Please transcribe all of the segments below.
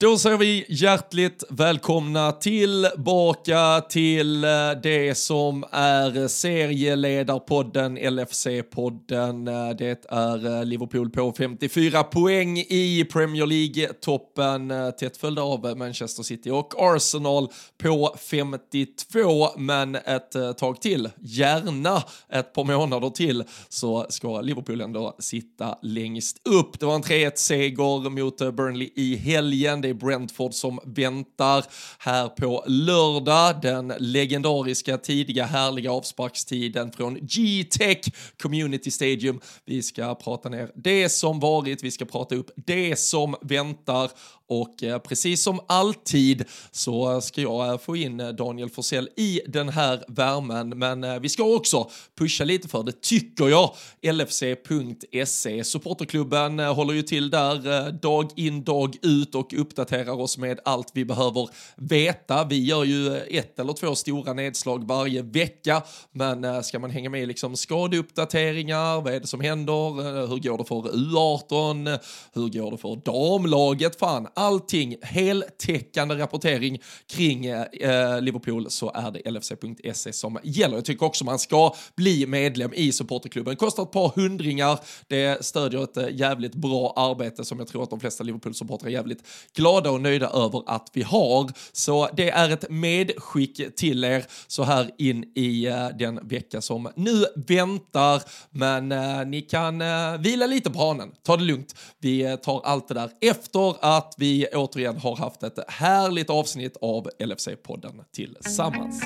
Då säger vi hjärtligt välkomna tillbaka till eh, det som är serieledarpodden, LFC-podden. Eh, det är eh, Liverpool på 54 poäng i Premier League-toppen, tätt följda av Manchester City och Arsenal på 52. Men ett tag till, gärna ett par månader till, så ska Liverpool ändå sitta längst upp. Det var en 3-1-seger mot Burnley i helgen det är Brentford som väntar här på lördag. Den legendariska tidiga härliga avsparkstiden från G-Tech Community Stadium. Vi ska prata ner det som varit, vi ska prata upp det som väntar och eh, precis som alltid så ska jag eh, få in eh, Daniel Forsell i den här värmen. Men eh, vi ska också pusha lite för det, tycker jag. LFC.se, supporterklubben eh, håller ju till där dag in, dag ut och uppdaterar oss med allt vi behöver veta. Vi gör ju ett eller två stora nedslag varje vecka, men eh, ska man hänga med i liksom skadeuppdateringar, vad är det som händer, eh, hur går det för U18, hur går det för damlaget, fan allting, heltäckande rapportering kring eh, eh Liverpool så är det LFC.se som gäller. Jag tycker också man ska bli medlem i supporterklubben. Kostar ett par hundringar. Det stödjer ett jävligt bra arbete som jag tror att de flesta Liverpool-supportrar är jävligt glada glada och nöjda över att vi har. Så det är ett medskick till er så här in i eh, den vecka som nu väntar. Men eh, ni kan eh, vila lite på hanen. Ta det lugnt. Vi eh, tar allt det där efter att vi vi återigen har haft ett härligt avsnitt av LFC-podden tillsammans.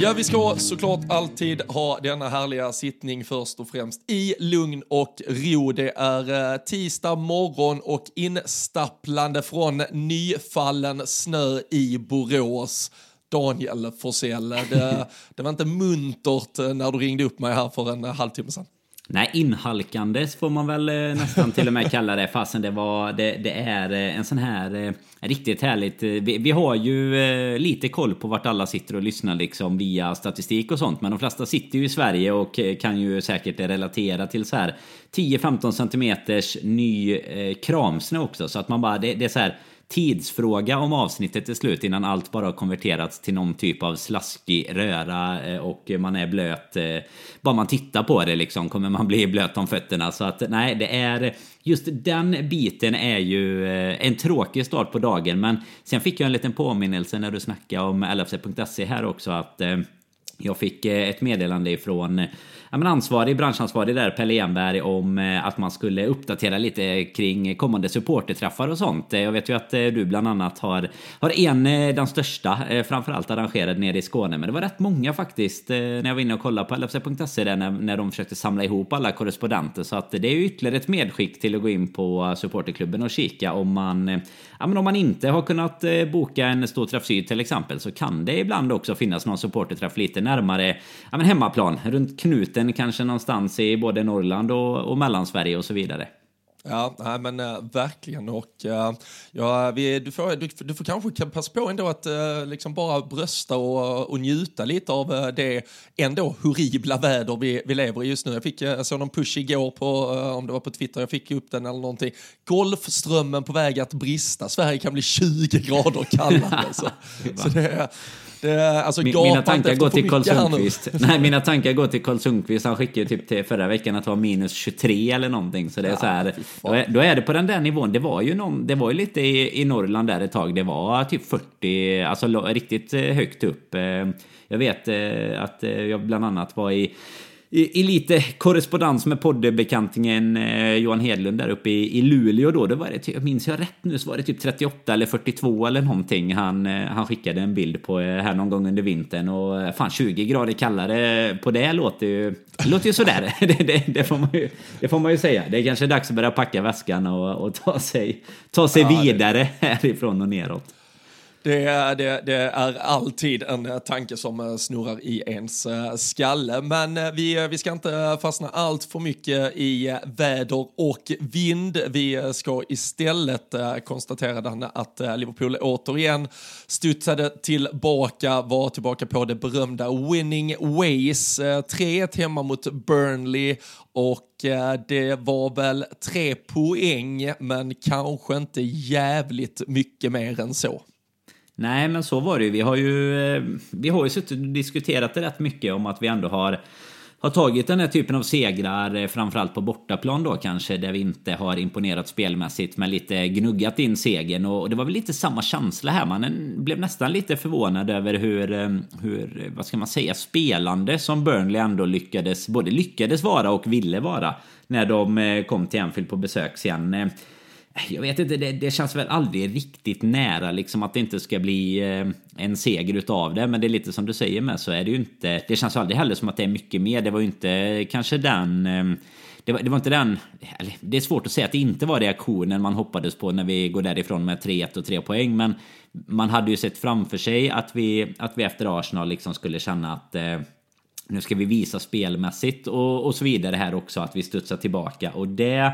Ja, vi ska såklart alltid ha denna härliga sittning först och främst i lugn och ro. Det är eh, tisdag morgon och instapplande från nyfallen snö i Borås. Daniel Forsell, eh, det, det var inte muntert eh, när du ringde upp mig här för en halvtimme sedan. Nej, inhalkandes får man väl eh, nästan till och med kalla det. Fasen, det, var, det, det är eh, en sån här eh, riktigt härligt. Vi, vi, har ju lite koll på vart alla sitter och lyssnar liksom via statistik och sånt. Men de flesta sitter ju i Sverige och kan ju säkert relatera till så här 10-15 centimeters ny kramsnö också. Så att man bara, det, det är så här tidsfråga om avsnittet är slut innan allt bara har konverterats till någon typ av slaskig röra eh, och man är blöt. Eh, bara man tittar på det liksom kommer man bli blöt om fötterna. Så att nej, det är just den biten är ju eh, en tråkig start på dagen. Men sen fick jag en liten påminnelse när du snackade om LFC.se här också att jag fick ett meddelande ifrån ja, men ansvarig, branschansvarig där, Pelle Enberg, om eh, att man skulle uppdatera lite kring kommande supporterträffar och sånt. Eh, jag vet ju att eh, du bland annat har, har en, den största, framförallt arrangerad nere i Skåne. Men det var rätt många faktiskt när jag var inne och kollade på LFC.se där när, när de försökte samla ihop alla korrespondenter. Så att det är ju ytterligare ett medskick till att gå in på supporterklubben och kika om man, ja, men om man inte har kunnat boka en stor träff syd till exempel så kan det ibland också finnas någon supporterträff lite närmare ja, men hemmaplan, runt knuten mitten kanske någonstans i både Norrland och, och Mellansverige och så vidare. Ja, nej, men äh, verkligen. Och, äh, ja, vi, du, får, du, du får kanske passa på ändå att äh, liksom bara brösta och, och njuta lite av det ändå horribla väder vi, vi lever i just nu. Jag fick jag såg någon push igår på, om det var på Twitter, jag fick upp den eller någonting. Golfströmmen på väg att brista. Sverige kan bli 20 grader kallare. så, så det, det, alltså, Min, mina tankar går till Karl Sundqvist. Nej, mina tankar går till Karl Sundqvist. Han skickade typ till förra veckan att det var minus 23 eller någonting. Så det är ja, så här, då är, då är, det på den där nivån. Det var ju, någon, det var ju lite i, i Norrland där ett tag. Det var typ 40, alltså riktigt eh, högt upp. Eh, jag vet eh, att jag bland annat var i i, i, lite korrespondens med poddbekantingen eh, Johan Hedlund där uppe i, i Luleå då. Det var det, jag minns jag rätt nu så var det typ 38 eller 42 eller någonting han, eh, han skickade en bild på eh, här någon gång under vintern. Och eh, fan 20 grader kallare på det låter ju, låter ju sådär. det, det, det, får man ju, det får man ju säga. Det är kanske dags att börja packa väskan och, och ta sig, ta sig ja, vidare härifrån och neråt. Det, det, det, är alltid en tanke som eh, snurrar i ens eh, skalle. Men eh, vi, vi ska inte fastna allt för mycket i väder och vind. Vi ska istället konstatera att Liverpool återigen studsade tillbaka, var tillbaka på det berömda winning ways. 3-1 hemma mot Burnley och det var väl tre poäng, men kanske inte jävligt mycket mer än så. Nej, men så var det ju. Vi har ju, eh, vi har ju suttit och diskuterat det rätt mycket om att vi ändå har har tagit den här typen av segrar, eh, framförallt på bortaplan då kanske, där vi inte har imponerat spelmässigt, men lite gnuggat in segern. Och det var väl lite samma känsla här. Man eh, blev nästan lite förvånad över hur, hur vad ska man säga, spelande som Burnley ändå lyckades, både lyckades vara och ville vara när de kom till Anfield på besök sen jag vet inte, det, det, känns väl aldrig riktigt nära liksom att det inte ska bli eh, en seger utav det. Men det är lite som du säger med så är det ju inte. Det känns aldrig heller som att det är mycket mer. Det var ju inte kanske den. Eh, det var, det var inte den. Eller, det är svårt att säga att det inte var reaktionen man hoppades på när vi går därifrån med 3-1 och 3 poäng. Men man hade ju sett framför sig att vi, att vi efter Arsenal liksom skulle känna att eh, nu ska vi visa spelmässigt och, och så vidare här också att vi studsar tillbaka och det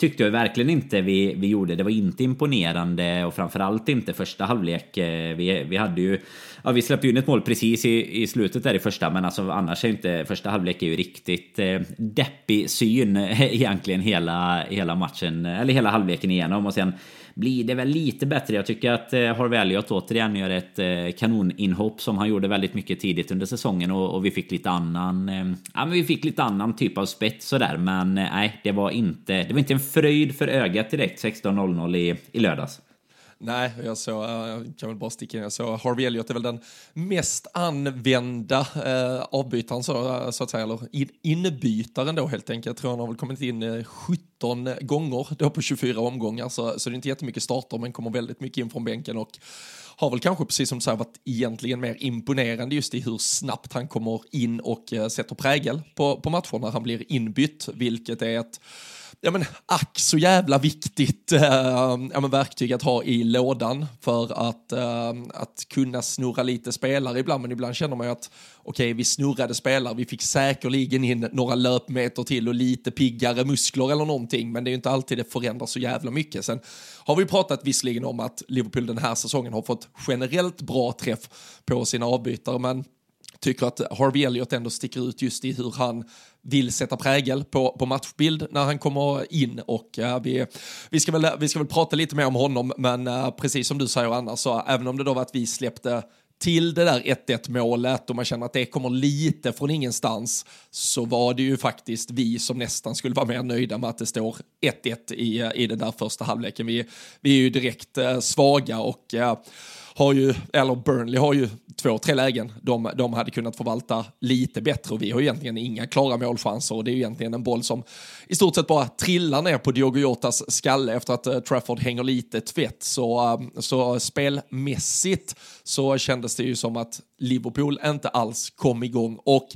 tyckte jag verkligen inte vi, vi gjorde. Det var inte imponerande och framförallt inte första halvlek. Eh, vi, vi hade ju, ja, vi släppte in ett mål precis i, i slutet där i första, men alltså annars är inte första halvlek är ju riktigt eh, deppig syn egentligen hela, hela matchen, eller hela halvleken igenom och sen blir det väl lite bättre. Jag tycker att eh, Harvey Elliot återigen gör ett eh, kanoninhopp som han gjorde väldigt mycket tidigt under säsongen och, och vi fick lite annan, eh, ja men vi fick lite annan typ av spets sådär. Men eh, nej, det var inte, det var inte en fröjd för ögat direkt 16.00 i, i lördags. Nej, jag såg, jag eh, kan väl bara sticka in, jag såg Harvey Elliot är väl den mest använda eh, avbytaren så, eh, så att säga, eller in, inbytaren då helt enkelt. Jag tror han har väl kommit in eh, 17 gånger då på 24 omgångar, så, så det är inte jättemycket starter men kommer väldigt mycket in från bänken och har väl kanske precis som du säger varit egentligen mer imponerande just i hur snabbt han kommer in och eh, sätter prägel på, på matcher när han blir inbytt, vilket är ett ja, men, ack så jävla viktigt äh, ja, men, verktyg att ha i lådan för att, äh, att kunna snurra lite spelare ibland. Men ibland känner man ju att okej, okay, vi snurrade spelare, vi fick säkerligen in några löpmeter till och lite piggare muskler eller någonting, men det är ju inte alltid det förändras så jävla mycket. Sen har vi pratat visserligen om att Liverpool den här säsongen har fått generellt bra träff på sina avbytare, men tycker att Harvey Elliott ändå sticker ut just i hur han vill sätta prägel på, på matchbild när han kommer in och uh, vi, vi, ska väl, vi ska väl prata lite mer om honom men uh, precis som du säger Anna så även om det då var att vi släppte till det där 1-1 målet och man känner att det kommer lite från ingenstans så var det ju faktiskt vi som nästan skulle vara mer nöjda med att det står 1-1 i, i den där första halvleken. Vi, vi är ju direkt eh, svaga och eh, har ju, eller Burnley har ju två, tre lägen de, de hade kunnat förvalta lite bättre. Och vi har ju egentligen inga klara målchanser. Och det är ju egentligen en boll som i stort sett bara trillar ner på Diogo Jotas skalle efter att uh, Trafford hänger lite tvätt. Så, uh, så spelmässigt så kändes det ju som att Liverpool inte alls kom igång. Och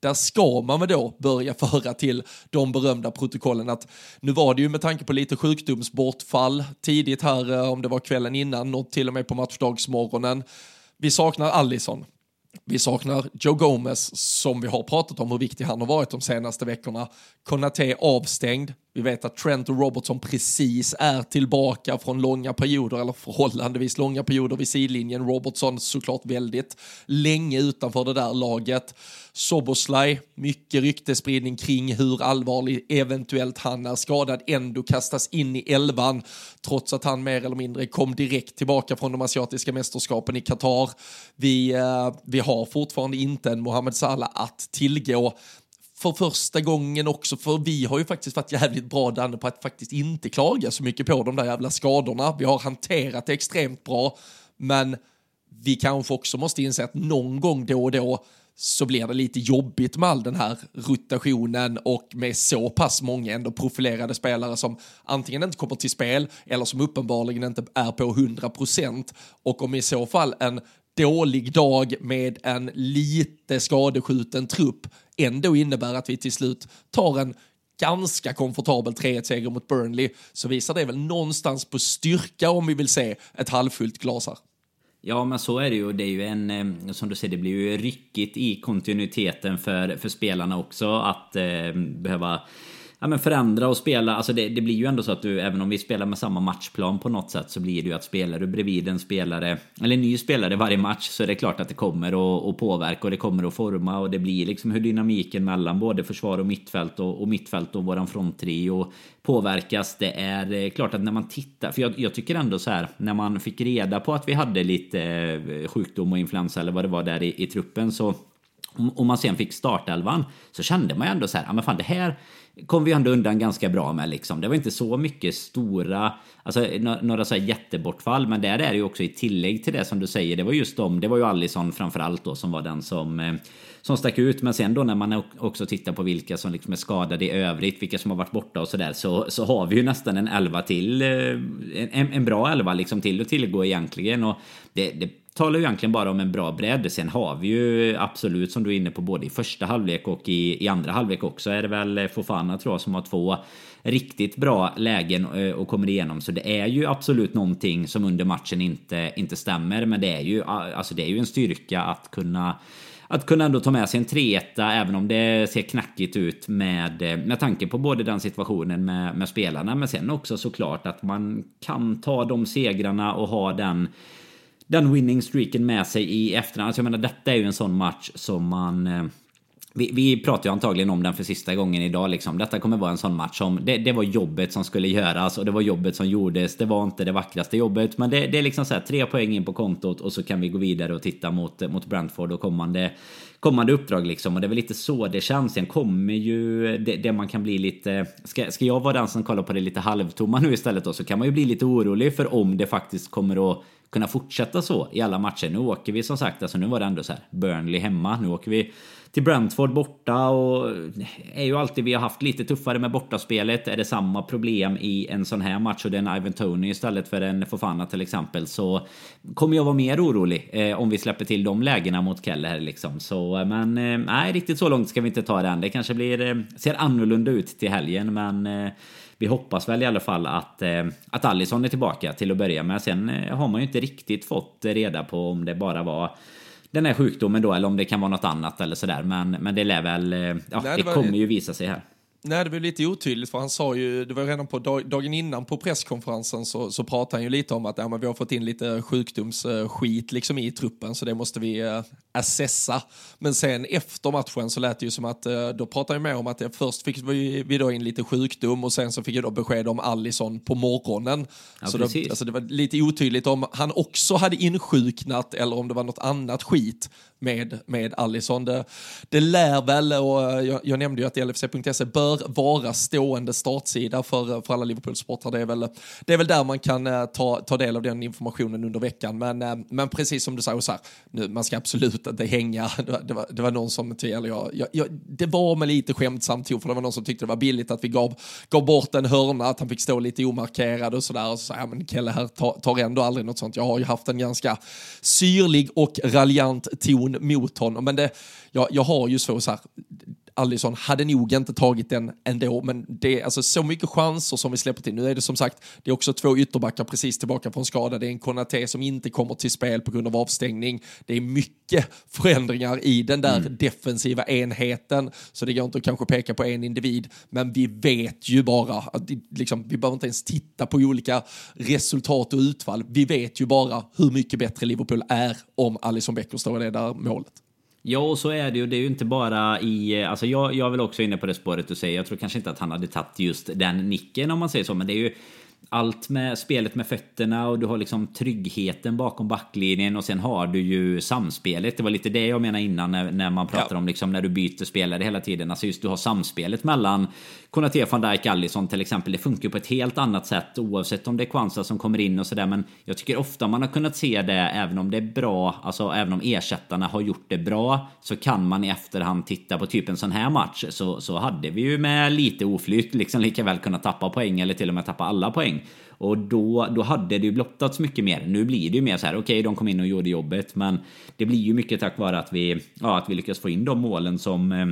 där ska man väl då börja föra till de berömda protokollen att nu var det ju med tanke på lite sjukdomsbortfall tidigt här, eh, om det var kvällen innan och till och med på matchdagsmorgonen. Vi saknar Allison. Vi saknar Joe Gomez som vi har pratat om hur viktig han har varit de senaste veckorna. Konate avstängd. Vi vet att Trent och Robertson precis är tillbaka från långa perioder, eller förhållandevis långa perioder vid sidlinjen. Robertson såklart väldigt länge utanför det där laget. Soboslaj, mycket ryktespridning kring hur allvarlig eventuellt han är skadad, ändå kastas in i elvan, trots att han mer eller mindre kom direkt tillbaka från de asiatiska mästerskapen i Qatar. Vi, eh, vi har fortfarande inte en Mohamed Salah att tillgå för första gången också, för vi har ju faktiskt varit jävligt bra Danne på att faktiskt inte klaga så mycket på de där jävla skadorna. Vi har hanterat det extremt bra, men vi kanske också måste inse att någon gång då och då så blir det lite jobbigt med all den här rotationen och med så pass många ändå profilerade spelare som antingen inte kommer till spel eller som uppenbarligen inte är på 100% och om i så fall en dålig dag med en lite skadeskjuten trupp ändå innebär att vi till slut tar en ganska komfortabel 3-1-seger mot Burnley så visar det väl någonstans på styrka om vi vill se ett halvfullt glas här. Ja, men så är det ju. Det är ju en, eh, som du säger, det blir ju ryckigt i kontinuiteten för, för spelarna också att eh, behöva ja, men förändra och spela. Alltså det, det, blir ju ändå så att du, även om vi spelar med samma matchplan på något sätt, så blir det ju att spelar du bredvid en spelare, eller en ny spelare varje match, så är det klart att det kommer att, påverka och det kommer att forma och det blir liksom hur dynamiken mellan både försvar och mittfält och, och mittfält och våran fronttrio påverkas. Det är eh, klart att när man tittar, för jag, jag, tycker ändå så här, när man fick reda på att vi hade lite eh, sjukdom och influensa eller vad det var där i, i truppen så om man sen fick startelvan så kände man ju ändå så här, ja men fan det här kom vi ändå undan ganska bra med liksom. Det var inte så mycket stora, alltså några så här jättebortfall, men där är det ju också i tillägg till det som du säger, det var just de, det var ju Allison framförallt då som var den som eh, som stack ut. Men sen då när man också tittar på vilka som liksom är skadade i övrigt, vilka som har varit borta och sådär, så, så har vi ju nästan en elva till, eh, en, en bra elva liksom till att tillgå egentligen. Och det, det talar ju egentligen bara om en bra bredd. Sen har vi ju absolut som du är inne på både i första halvlek och i, i andra halvlek också är det väl Fofana tror jag som har två riktigt bra lägen eh, och kommer igenom. Så det är ju absolut någonting som under matchen inte, inte stämmer. Men det är ju, alltså det är ju en styrka att kunna att kunna ändå ta med sig en 3 även om det ser knackigt ut med, eh, med tanke på både den situationen med, med spelarna men sen också såklart att man kan ta de segrarna och ha den den winning streaken med sig i efterhand. Alltså jag menar, detta är ju en sån match som man... Eh, vi, vi pratar ju antagligen om den för sista gången idag. Liksom. Detta kommer vara en sån match som... Det, det, var jobbet som skulle göras och det var jobbet som gjordes. Det var inte det vackraste jobbet. Men det, det är liksom så här, tre poäng in på kontot och så kan vi gå vidare och titta mot, mot Brentford och kommande, kommande uppdrag. Liksom. Och det är väl lite så det känns. Sen kommer ju det, det man kan bli lite... Ska, ska jag vara den som kollar på det lite halvtomma nu istället då så kan man ju bli lite orolig för om det faktiskt kommer att kunna fortsätta så i alla matcher. Nu åker vi som sagt, alltså nu var det ändå så här Burnley hemma. Nu åker vi till Brentford borta och är ju alltid vi har haft lite tuffare med bortaspelet. Är det samma problem i en sån här match och det är en Ivan Tony istället för en Fofana till exempel så kommer jag vara mer orolig eh, om vi släpper till de lägena mot Keller liksom. Så eh, men eh, nej, riktigt så långt ska vi inte ta den. Det kanske blir eh, ser annorlunda ut till helgen, men eh, vi hoppas väl i alla fall att, eh, att Allison är tillbaka till att börja med. Sen eh, har man ju inte riktigt fått reda på om det bara var den här sjukdomen då eller om det kan vara något annat eller sådär. Men, men det lär väl, eh, ja, Nej, det, det var... kommer ju visa sig här. Nej, det var lite otydligt för han sa ju, det var redan på dagen innan på presskonferensen så, så pratade han ju lite om att ja, men vi har fått in lite sjukdomsskit liksom i truppen så det måste vi uh, assessa. Men sen efter matchen så lät det ju som att uh, då pratade han mer om att det, först fick vi, vi då in lite sjukdom och sen så fick jag då besked om Allison på morgonen. Ja, så då, alltså det var lite otydligt om han också hade insjuknat eller om det var något annat skit med, med Allison. Det, det lär väl, och jag, jag nämnde ju att LFC.se bör vara stående startsida för, för alla Liverpool-supportrar. Det, är väl, det är väl där man kan eh, ta, ta del av den informationen under veckan. Men, eh, men precis som du säger, så här, nu, man ska absolut inte hänga. Det, det, var, det var någon som, eller jag, jag, jag, det var med lite skämtsamt för det var någon som tyckte det var billigt att vi gav, gav bort en hörna, att han fick stå lite omarkerad och sådär. Och så, ja, men Kelle här tar, tar ändå aldrig något sånt. Jag har ju haft en ganska syrlig och raljant ton mot honom. Men det, jag, jag har ju så, så här, Allison hade nog inte tagit den ändå, men det är alltså så mycket chanser som vi släpper till. Nu är det som sagt, det är också två ytterbackar precis tillbaka från skada. Det är en Konate som inte kommer till spel på grund av avstängning. Det är mycket förändringar i den där mm. defensiva enheten, så det går inte att kanske peka på en individ, men vi vet ju bara att liksom, vi behöver inte ens titta på olika resultat och utfall. Vi vet ju bara hur mycket bättre Liverpool är om Alisson Becker står i det där målet. Ja, och så är det ju. Det är ju inte bara i... Alltså jag, jag är väl också inne på det spåret du säger. Jag tror kanske inte att han hade tagit just den nicken om man säger så. Men det är ju allt med spelet med fötterna och du har liksom tryggheten bakom backlinjen och sen har du ju samspelet. Det var lite det jag menade innan när, när man pratar ja. om liksom när du byter spelare hela tiden. Alltså just du har samspelet mellan Konate, van Dijk, Allison till exempel. Det funkar på ett helt annat sätt oavsett om det är Kwanza som kommer in och sådär. Men jag tycker ofta man har kunnat se det även om det är bra, alltså även om ersättarna har gjort det bra så kan man i efterhand titta på typ en sån här match så, så hade vi ju med lite oflyt liksom lika väl kunnat tappa poäng eller till och med tappa alla poäng. Och då, då hade det ju blottats mycket mer. Nu blir det ju mer så här, okej okay, de kom in och gjorde jobbet men det blir ju mycket tack vare att vi, ja, att vi lyckas få in de målen som eh,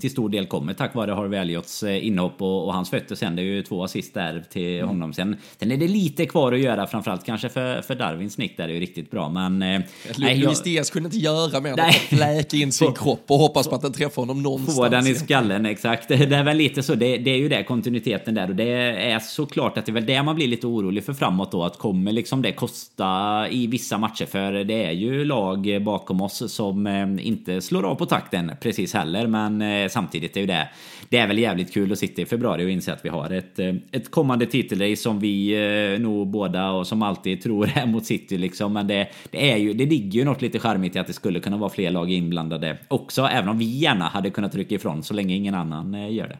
till stor del kommer tack vare Harvey Elliots eh, inhopp och, och hans fötter sen. Det är ju två assist där till mm. honom. Sen, sen är det lite kvar att göra, framförallt kanske för, för Darwins nick där är ju riktigt bra. Men... Eh, Luis Diaz kunde inte göra mer än att fläka in sin kropp och hoppas på att den träffar honom någonstans. Få den i skallen, exakt. Det är väl lite så. Det, det är ju det, kontinuiteten där. Och det är såklart att det är väl det man blir lite orolig för framåt då. Att kommer liksom det kosta i vissa matcher? För det är ju lag bakom oss som eh, inte slår av på takten precis heller. Men eh, samtidigt är ju det, det är väl jävligt kul att sitta i februari och inse att vi har ett, eh, ett kommande titelrace som vi eh, nog båda och som alltid tror är mot City liksom. Men det, det är ju, det ligger ju något lite charmigt i att det skulle kunna vara fler lag inblandade också. Även om vi gärna hade kunnat rycka ifrån så länge ingen annan eh, gör det.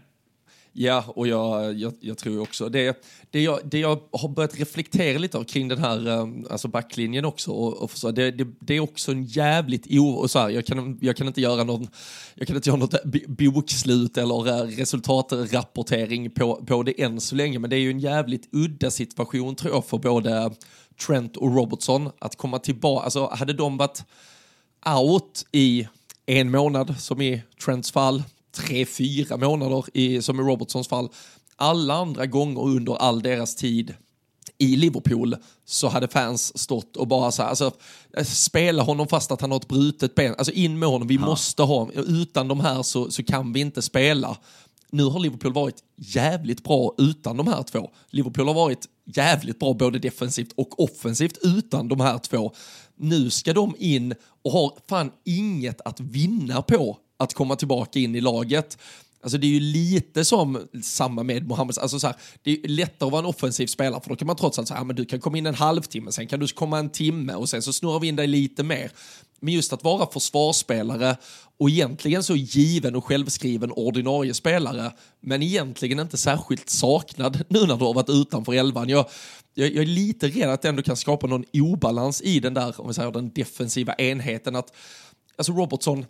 Ja, och jag, jag, jag, tror också det. Det jag, det jag har börjat reflektera lite av kring den här ehm, alltså backlinjen också. Och, och så, det, det, det, är också en jävligt o... Och så här, jag, kan, jag kan inte göra någon... Jag kan inte göra något bokslut eller eh, resultatrapportering på, på det än så länge. Men det är ju en jävligt udda situation tror jag för både Trent och Robertson att komma tillbaka. Alltså hade de varit out i en månad som i Trents fall tre, fyra månader i, som i Robertsons fall. Alla andra gånger under all deras tid i Liverpool så hade fans stått och bara så här, alltså, spela honom fast att han har ett brutet ben, alltså in med honom, vi ja. måste ha, utan de här så, så kan vi inte spela. Nu har Liverpool varit jävligt bra utan de här två. Liverpool har varit jävligt bra både defensivt och offensivt utan de här två. Nu ska de in och har fan inget att vinna på att komma tillbaka in i laget. Alltså det är ju lite som samma med Mohammed. Alltså så här, det är lättare att vara en offensiv spelare för då kan man trots allt säga att du kan komma in en halvtimme, sen kan du komma en timme och sen så snurrar vi in dig lite mer. Men just att vara försvarsspelare och egentligen så given och självskriven ordinarie spelare, men egentligen inte särskilt saknad nu när du har varit utanför elvan. Jag, jag, jag är lite rädd att det ändå kan skapa någon obalans i den där, om vi säger den defensiva enheten. Att, alltså Robertson,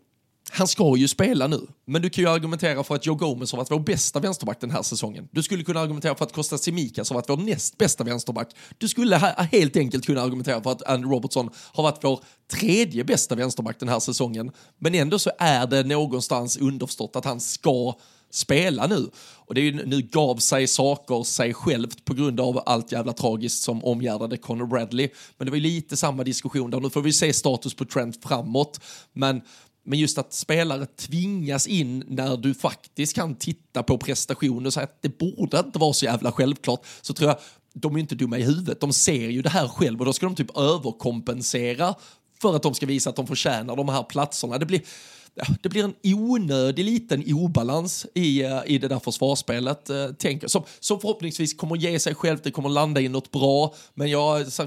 han ska ju spela nu, men du kan ju argumentera för att Joe Gomez har varit vår bästa vänsterback den här säsongen. Du skulle kunna argumentera för att Costa Simikas har varit vår näst bästa vänsterback. Du skulle helt enkelt kunna argumentera för att Andy Robertson har varit vår tredje bästa vänsterback den här säsongen. Men ändå så är det någonstans underförstått att han ska spela nu. Och det är ju, nu gav sig saker sig självt på grund av allt jävla tragiskt som omgärdade Conor Bradley. Men det var ju lite samma diskussion där. Nu får vi se status på Trent framåt. Men men just att spelare tvingas in när du faktiskt kan titta på prestationer och säga att det borde inte vara så jävla självklart, så tror jag de är inte dumma i huvudet. De ser ju det här själv och då ska de typ överkompensera för att de ska visa att de förtjänar de här platserna. Det blir, det blir en onödig liten obalans i, eh, i det där försvarsspelet, eh, tänker som, som förhoppningsvis kommer ge sig själv, det kommer landa i något bra, men jag, eh, så,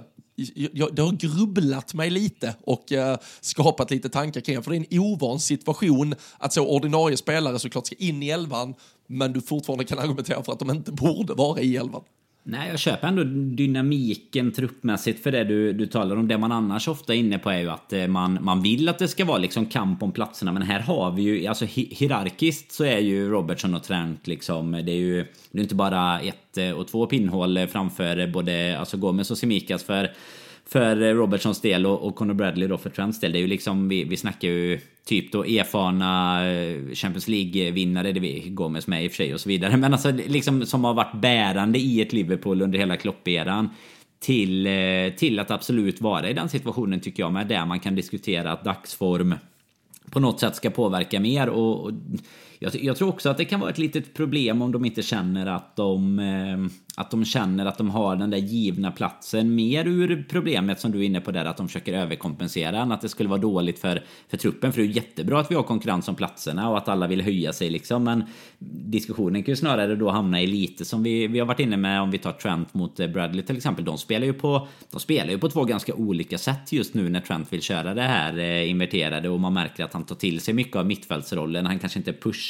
jag, det har grubblat mig lite och eh, skapat lite tankar kring för det är en ovan situation att så ordinarie spelare såklart ska in i elvan men du fortfarande kan argumentera för att de inte borde vara i elvan. Nej, jag köper ändå dynamiken truppmässigt för det du, du talar om. Det man annars ofta är inne på är ju att eh, man, man vill att det ska vara liksom kamp om platserna. Men här har vi ju, alltså hierarkiskt så är ju Robertson och Trent liksom, det är ju det är inte bara ett eh, och två pinnhål framför både alltså Gomez och Simikas för för Robertsons del och, och Conor Bradley då för Trents del. Det är ju liksom, vi, vi snackar ju typ då erfarna eh, Champions League-vinnare, det vi Gomes med i och för sig och så vidare. Men alltså liksom som har varit bärande i ett Liverpool under hela klopperan Till, eh, till att absolut vara i den situationen tycker jag med där man kan diskutera att dagsform på något sätt ska påverka mer. och, och jag, jag, tror också att det kan vara ett litet problem om de inte känner att de, eh, att de känner att de har den där givna platsen. Mer ur problemet som du är inne på där, att de försöker överkompensera än att det skulle vara dåligt för, för truppen. För det är jättebra att vi har konkurrens om platserna och att alla vill höja sig liksom. Men diskussionen kan ju snarare då hamna i lite som vi, vi har varit inne med om vi tar Trent mot eh, Bradley till exempel. De spelar ju på, de spelar ju på två ganska olika sätt just nu när Trent vill köra det här eh, inverterade och man märker att han tar till sig mycket av mittfältsrollen. Han kanske inte pushar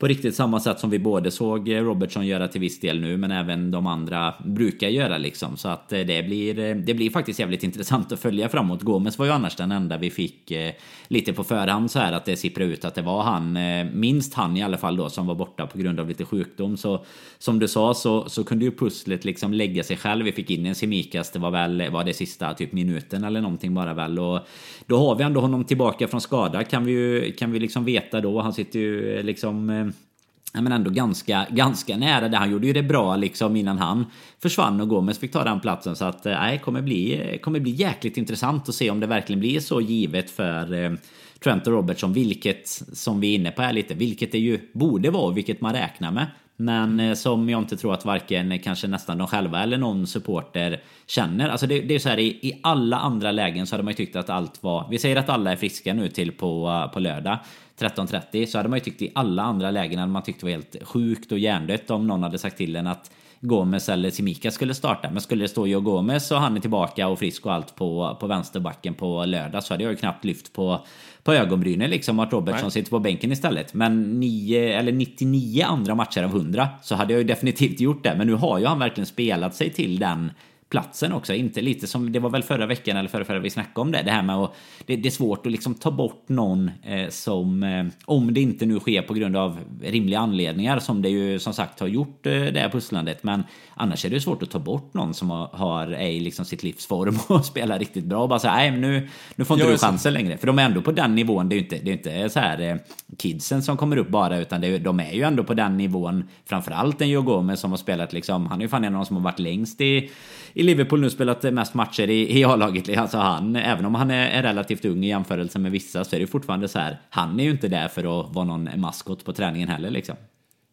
på riktigt samma sätt som vi både såg Robertson göra till viss del nu men även de andra brukar göra liksom. Så att eh, det blir, eh, det blir faktiskt jävligt intressant att följa framåt. Gomes var ju annars den enda vi fick eh, lite på förhand så här att det sipprade ut att det var han, minst han i alla fall då, som var borta på grund av lite sjukdom. Så som du sa så, så kunde ju pusslet liksom lägga sig själv. Vi fick in en Semikas, det var väl var det sista typ minuten eller någonting bara väl. Och då har vi ändå honom tillbaka från skada kan vi ju kan vi liksom veta då. Han sitter ju liksom eh, Ja, men ändå ganska, ganska nära det. Han gjorde ju det bra liksom innan han försvann och Gomes fick ta den platsen. Så att eh, nej, kommer bli, kommer bli jäkligt intressant att se om det verkligen blir så givet för eh, Trent och Robertson. Vilket, som vi är inne på här lite, vilket det ju borde vara, vilket man räknar med. Men eh, som jag inte tror att varken eh, kanske nästan de själva eller någon supporter känner. Alltså det, det är så här i, i, alla andra lägen så hade man ju tyckt att allt var... Vi säger att alla är friska nu till på, på lördag 13.30 så hade man ju tyckt i alla andra lägen hade man tyckt det var helt sjukt och hjärndött om någon hade sagt till en att Gomes eller Simika skulle starta. Men skulle det stå Joe Gomes och han är tillbaka och frisk och allt på, på vänsterbacken på lördag så hade jag ju knappt lyft på, på ögonbrynen liksom att Robertson Nej. sitter på bänken istället. Men 9 eller 99 andra matcher av 100 så hade jag ju definitivt gjort det. Men nu har ju han verkligen spelat sig till den platsen också. Inte lite som, det var väl förra veckan eller förra, förra vi snackade om det. Det här med att det, det är svårt att liksom ta bort någon eh, som, eh, om det inte nu sker på grund av rimliga anledningar som det ju som sagt har gjort eh, det här pusslandet. Men annars är det svårt att ta bort någon som har, har i liksom sitt livsform och spelar riktigt bra och bara säga nej nu, nu får inte du chansen längre. För de är ändå på den nivån. Det är ju inte, det är inte så här eh, kidsen som kommer upp bara utan det, de är ju ändå på den nivån. Framförallt en Joe Gomez som har spelat liksom, han är ju fan en av de som har varit längst i i Liverpool nu spelat mest matcher i, i A-laget. Alltså han, även om han är, är, relativt ung i jämförelse med vissa så är det fortfarande så här. Han är ju inte där för att vara någon maskot på träningen heller liksom.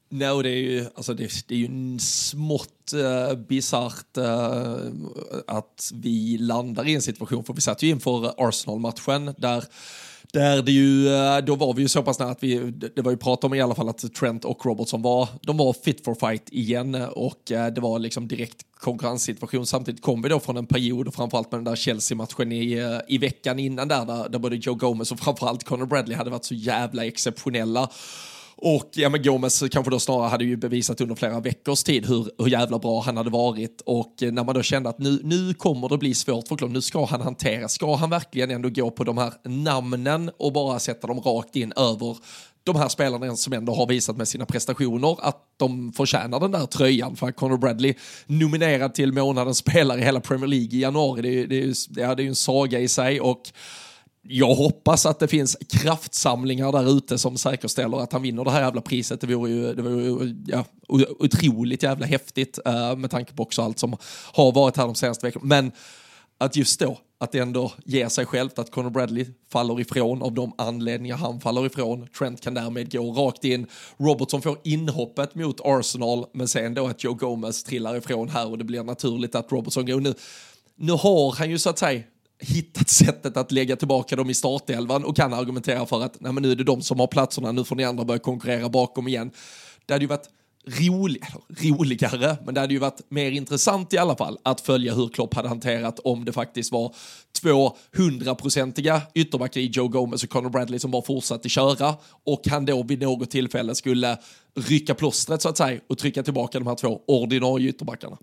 Nej, no, det är ju, alltså det, det är ju smått uh, bisarrt uh, att vi landar i en situation, för vi satt ju inför Arsenal-matchen där där det ju, eh, då var vi ju så pass nära att vi, det var ju prat om i alla fall att Trent och Robertson var, de var fit for fight igen och eh, det var liksom direkt konkurrenssituation. Samtidigt kom vi då från en period, framförallt med den där Chelsea-matchen i, eh, i veckan innan där, där, där både Joe Gomez och framförallt Conor Bradley hade varit så jävla exceptionella. Och ja, men Gomes kanske då snarare hade ju bevisat under flera veckors tid hur, hur jävla bra han hade varit. Och eh, när man då kände att nu, nu kommer det bli svårt för Klopp, nu ska han hantera, ska han verkligen ändå gå på de här namnen och bara sätta dem rakt in över de här spelarna som ändå har visat med sina prestationer att de förtjänar den där tröjan. För Conor Bradley nominerad till månadens spelare i hela Premier League i januari, det, det, det, det är ju en saga i sig. och jag hoppas att det finns kraftsamlingar där ute som säkerställer att han vinner det här jävla priset. Det vore ju, det vore ju ja, otroligt jävla häftigt uh, med tanke på också allt som har varit här de senaste veckorna. Men att just då, att det ändå ger sig självt att Conor Bradley faller ifrån av de anledningar han faller ifrån. Trent kan därmed gå rakt in. Robertson får inhoppet mot Arsenal, men sen då att Joe Gomez trillar ifrån här och det blir naturligt att Robertson går nu. Nu har han ju så att säga hittat sättet att lägga tillbaka dem i startelvan och kan argumentera för att nej, men nu är det de som har platserna, nu får ni andra börja konkurrera bakom igen. Det hade ju varit rolig, roligare, men det hade ju varit mer intressant i alla fall att följa hur Klopp hade hanterat om det faktiskt var två hundraprocentiga ytterbackar i Joe Gomez och Conor Bradley som bara fortsatte köra och han då vid något tillfälle skulle rycka plåstret så att säga och trycka tillbaka de här två ordinarie ytterbackarna.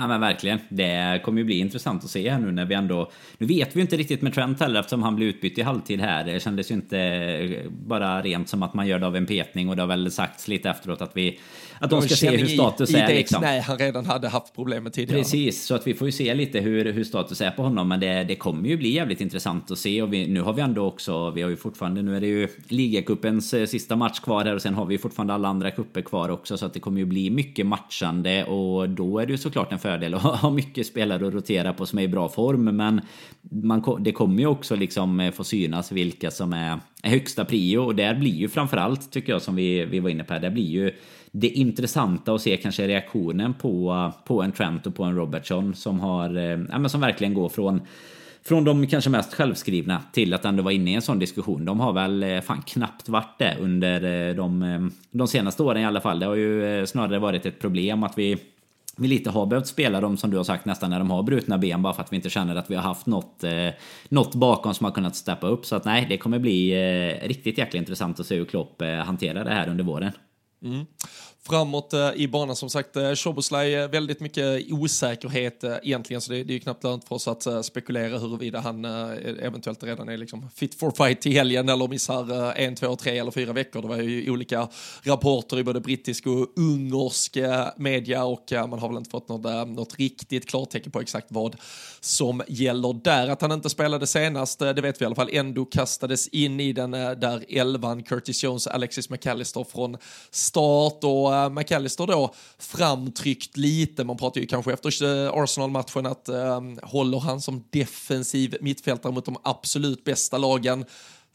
Ja men verkligen. Det kommer ju bli intressant att se här nu när vi ändå... Nu vet vi ju inte riktigt med Trent heller eftersom han blev utbytt i halvtid här. Det kändes ju inte bara rent som att man gör det av en petning och det har väl sagts lite efteråt att vi att de ska se hur status i, är. I det liksom. Nej, han redan hade haft problem med tidigare. Precis, så att vi får ju se lite hur, hur status är på honom. Men det, det kommer ju bli jävligt intressant att se. Och vi, nu har vi ändå också, vi har ju fortfarande, nu är det ju ligacupens eh, sista match kvar här och sen har vi fortfarande alla andra kupper kvar också. Så att det kommer ju bli mycket matchande och då är det ju såklart en fördel att ha mycket spelare att rotera på som är i bra form. Men man, det kommer ju också liksom eh, få synas vilka som är, är högsta prio och där blir ju framförallt tycker jag som vi, vi var inne på här, där blir ju det intressanta att se kanske reaktionen på, på en Trent och på en Robertson som har, eh, ja, men som verkligen går från från de kanske mest självskrivna till att ändå vara inne i en sån diskussion. De har väl eh, fan knappt varit det under eh, de, de senaste åren i alla fall. Det har ju snarare varit ett problem att vi vi lite har behövt spela dem som du har sagt nästan när de har brutna ben bara för att vi inte känner att vi har haft något, eh, något bakom som har kunnat steppa upp. Så att nej, det kommer bli eh, riktigt jäkla intressant att se hur Klopp eh, hanterar det här under våren. Mm framåt eh, i banan. Som sagt, eh, Shoboslaj, eh, väldigt mycket osäkerhet eh, egentligen, så det, det är ju knappt lönt för oss att spekulera huruvida han eventuellt redan är liksom fit for fight till helgen eller missar en, två, tre eller fyra veckor. Det var ju olika rapporter i både brittisk och ungersk media och man har väl inte fått något, något riktigt klartecken på exakt vad som gäller där. Att han inte spelade senast, det vet vi i alla fall, ändå kastades in i den där elvan, Curtis Jones, Alexis McAllister från start och uh, McAllister då framtryckt lite. Man pratar ju kanske efter eh, Arsenal-matchen att eh, håller han som defensiv mittfältare mot de absolut bästa lagen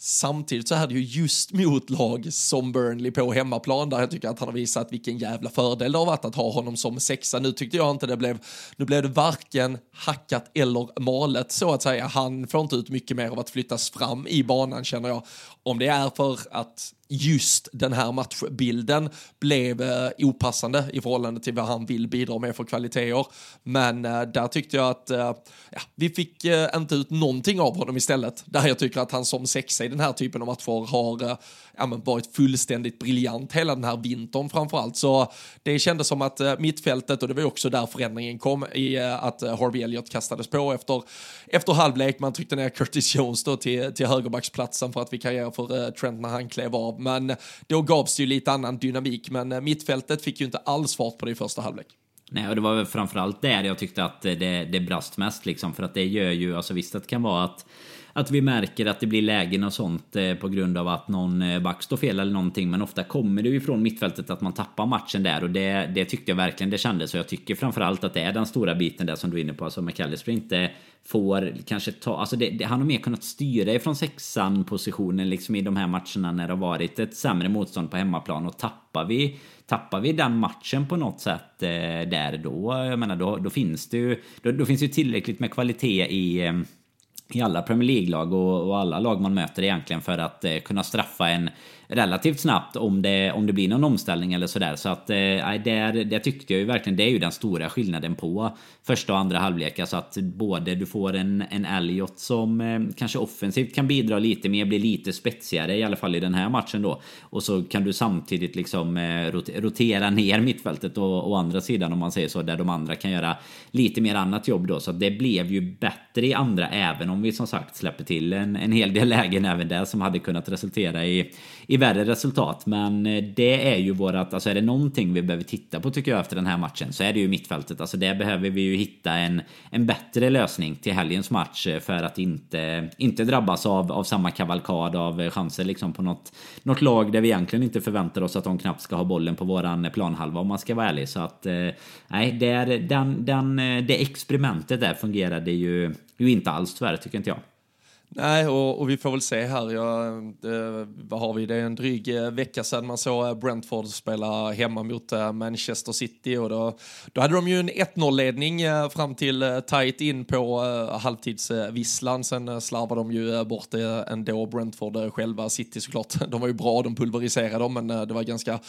Samtidigt så är det ju just mot lag som Burnley på hemmaplan där jag tycker att han har visat vilken jävla fördel det har varit att ha honom som sexa. Nu tyckte jag inte det blev, nu blev det varken hackat eller malet så att säga. Han får inte ut mycket mer av att flyttas fram i banan känner jag. Om det är för att just den här matchbilden blev eh, opassande i förhållande till vad han vill bidra med för kvaliteter. Men eh, där tyckte jag att eh, ja, vi fick eh, inte ut någonting av honom istället. Där jag tycker att han som sexa i den här typen av matcher har eh, ja, men varit fullständigt briljant hela den här vintern framförallt. Så det kändes som att eh, mittfältet, och det var också där förändringen kom, i eh, att eh, Harvey Elliott kastades på efter, efter halvlek. Man tryckte ner Curtis Jones då till, till högerbacksplatsen för att vikariera för Trent när han klev av. Men då gavs det ju lite annan dynamik, men eh, mittfältet fick ju inte alls fart på det i första halvlek. Nej, och det var väl framförallt där jag tyckte att det, det brast mest liksom. För att det gör ju, alltså visst att det kan vara att att vi märker att det blir lägen och sånt eh, på grund av att någon eh, back står fel eller någonting. Men ofta kommer det ju från mittfältet att man tappar matchen där och det, det tyckte jag verkligen det kändes. Och jag tycker framförallt att det är den stora biten där som du är inne på. Alltså McAllister inte får kanske ta, alltså det, det, han har mer kunnat styra ifrån sexan positionen liksom i de här matcherna när det har varit ett sämre motstånd på hemmaplan och tappar vi Tappar vi den matchen på något sätt eh, där då, jag menar då, då finns det ju då, då finns det ju tillräckligt med kvalitet i eh, i alla Premier League-lag och, och, alla lag man möter egentligen för att eh, kunna straffa en relativt snabbt om det, om det blir någon omställning eller sådär. Så att eh, där, det tyckte jag ju verkligen, det är ju den stora skillnaden på första och andra halvlek. Alltså att både du får en, en Elliot som eh, kanske offensivt kan bidra lite mer, bli lite spetsigare i alla fall i den här matchen då. Och så kan du samtidigt liksom eh, rotera ner mittfältet och, och andra sidan om man säger så, där de andra kan göra lite mer annat jobb då. Så det blev ju bättre i andra, även om vi som sagt släpper till en, en hel del lägen även där som hade kunnat resultera i, i värre resultat. Men eh, det är ju vårat, alltså är det någonting vi behöver titta på tycker jag efter den här matchen så är det ju mittfältet. Alltså där behöver vi ju hitta en, en bättre lösning till helgens match eh, för att inte, inte drabbas av, av samma kavalkad av chanser liksom på något, något lag där vi egentligen inte förväntar oss att de knappt ska ha bollen på våran planhalva om man ska vara ärlig. Så att eh, nej, det, den, den, det experimentet där fungerade ju, ju inte alls tyvärr tycker inte jag. Nej, och, och, vi får väl se här. Ja, det, eh, vad har vi? Det är en dryg eh, vecka sedan man såg eh, Brentford spela hemma mot Manchester City och då, då hade de ju en 1-0-ledning fram till tight in på halvtidsvisslan. Sen slarvade de ju bort det ändå, Brentford själva. City såklart, de var ju bra, de pulveriserade dem, men det var ganska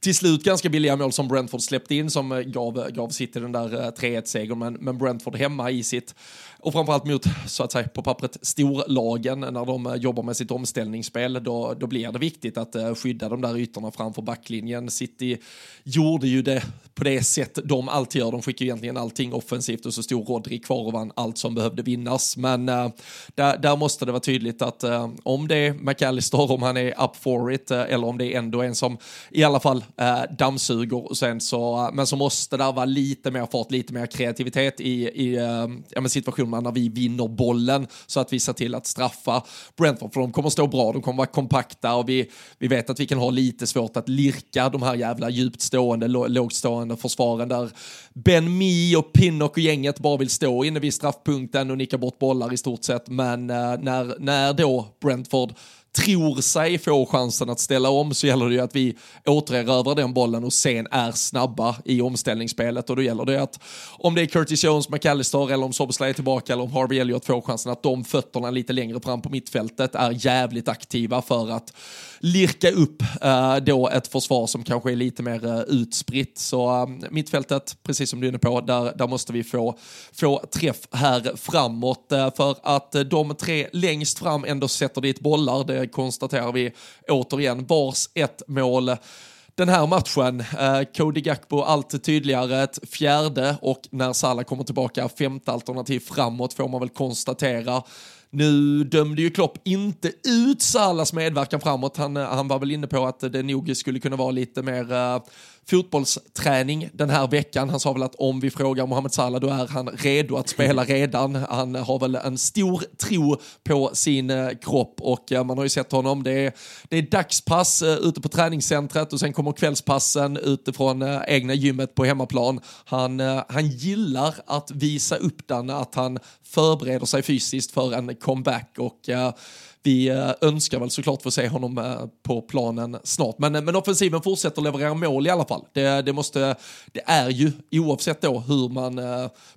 till slut ganska billiga mål som Brentford släppte in som gav, gav City den där 3-1-segern. Men, men Brentford hemma i sitt och framförallt mot, så att säga, på pappret storlagen när de eh, jobbar med sitt omställningsspel, då, då blir det viktigt att eh, skydda de där ytorna framför backlinjen. City gjorde ju det på det sätt de alltid gör. De skickar egentligen allting offensivt och så stod Rodri kvar och vann allt som behövde vinnas. Men uh, där, där, måste det vara tydligt att uh, om det är McAllister, om han är up for it, eh, eller om det är ändå en som i alla fall dammsuger, och sen så, men så måste det vara lite mer fart, lite mer kreativitet i, i ja, situationen situationerna när vi vinner bollen så att vi ser till att straffa Brentford. För de kommer stå bra, de kommer vara kompakta och vi, vi vet att vi kan ha lite svårt att lirka de här jävla djupt stående, lågt stående försvaren där Ben Mi och Pinnock och gänget bara vill stå inne vid straffpunkten och nicka bort bollar i stort sett. Men eh, när, när då Brentford tror sig få chansen att ställa om så gäller det ju att vi återerövrar den bollen och sen är snabba i omställningsspelet och då gäller det att om det är Curtis Jones, McAllister eller om Soboslaj är tillbaka eller om Harvey Elliott får chansen att de fötterna lite längre fram på mittfältet är jävligt aktiva för att lirka upp eh, då ett försvar som kanske är lite mer eh, utspritt. Så eh, mittfältet, precis som du är inne på, där, där måste vi få, få träff här framåt eh, för att eh, de tre längst fram ändå sätter dit bollar. Det konstaterar vi återigen. Vars ett mål den här matchen. Eh, Cody Gakbo allt tydligare, ett fjärde och när Salah kommer tillbaka femte alternativ framåt får man väl konstatera. Nu dömde ju Klopp inte ut Salas medverkan framåt. Han, eh, han var väl inne på att det nog skulle kunna vara lite mer uh, fotbollsträning den här veckan. Han sa väl att om vi frågar Mohamed Salah då är han redo att spela redan. Han har väl en stor tro på sin uh, kropp och uh, man har ju sett honom. Det är, det är dagspass ute på träningscentret och sen kommer kvällspassen utifrån egna gymmet på hemmaplan. Han, han gillar att visa upp den, att han förbereder sig fysiskt för en comeback och vi eh, önskar väl såklart få se honom eh, på planen snart. Men, eh, men offensiven fortsätter leverera mål i alla fall. Det, det, måste, det är ju, oavsett då hur man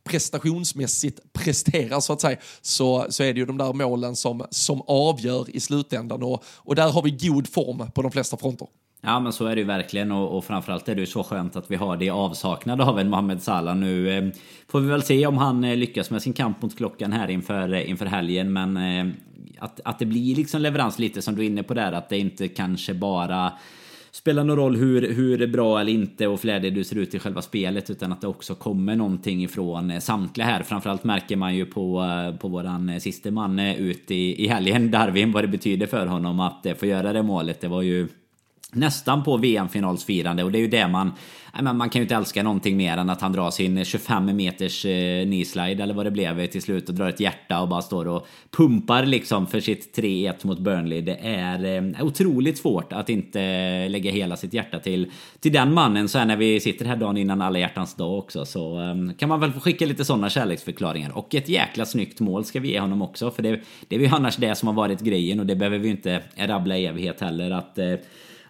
prestationsmässigt presterar så att säga, så, så är det ju de där målen som, som avgör i slutändan och, och där har vi god form på de flesta fronter. Ja men så är det ju verkligen och, och framförallt är det ju så skönt att vi har det i avsaknad av en Mohamed Salah nu. Eh, får vi väl se om han eh, lyckas med sin kamp mot klockan här inför, eh, inför helgen men eh, att, att det blir liksom leverans lite som du är inne på där att det inte kanske bara spelar någon roll hur, hur bra eller inte och flädig du ser ut i själva spelet utan att det också kommer någonting ifrån eh, samtliga här. Framförallt märker man ju på, eh, på våran eh, sista man ut i, i helgen, Darwin, vad det betyder för honom att få göra det målet. Det var ju nästan på VM-finalsfirande och det är ju det man man kan ju inte älska någonting mer än att han drar sin 25 meters eh, knee-slide eller vad det blev till slut och drar ett hjärta och bara står och pumpar liksom för sitt 3-1 mot Burnley. Det är eh, otroligt svårt att inte eh, lägga hela sitt hjärta till, till den mannen så här när vi sitter här dagen innan alla hjärtans dag också så kan man väl få skicka lite sådana kärleksförklaringar. Och ett jäkla snyggt mål ska vi ge honom också för det, det är ju annars det som har varit grejen och det behöver vi inte rabbla i evighet heller att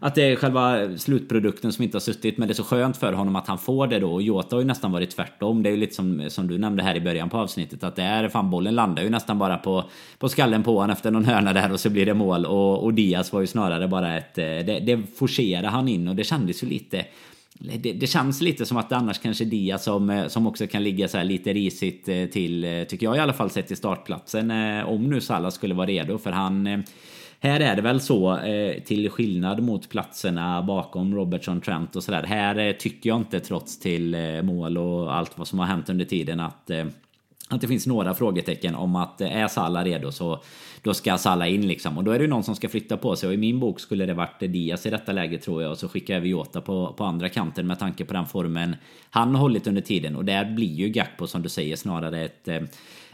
att det är själva slutprodukten som inte har suttit. Men det är så skönt för honom att han får det då. Och Jota har ju nästan varit tvärtom. Det är ju lite som, som du nämnde här i början på avsnittet. Att det är fan bollen landar ju nästan bara på, på skallen på honom efter någon hörna där och så blir det mål. Och, och Diaz var ju snarare bara ett... Eh, det, det forcerade han in och det kändes ju lite... Det, det, känns lite som att det annars kanske är Diaz som, eh, som också kan ligga så här lite risigt eh, till, tycker jag i alla fall, sett till startplatsen. Om nu Salah skulle vara redo, för han här är det väl så, eh, till skillnad mot platserna bakom Robertson, Trent och sådär. Här eh, tycker jag inte, trots till eh, mål och allt vad som har hänt under tiden, att att det finns några frågetecken om att är Salah redo så då ska Salah in liksom. Och då är det någon som ska flytta på sig. Och i min bok skulle det varit Diaz i detta läge tror jag. Och så skickar vi Jota på, på andra kanten med tanke på den formen han har hållit under tiden. Och där blir ju Gakpo som du säger snarare ett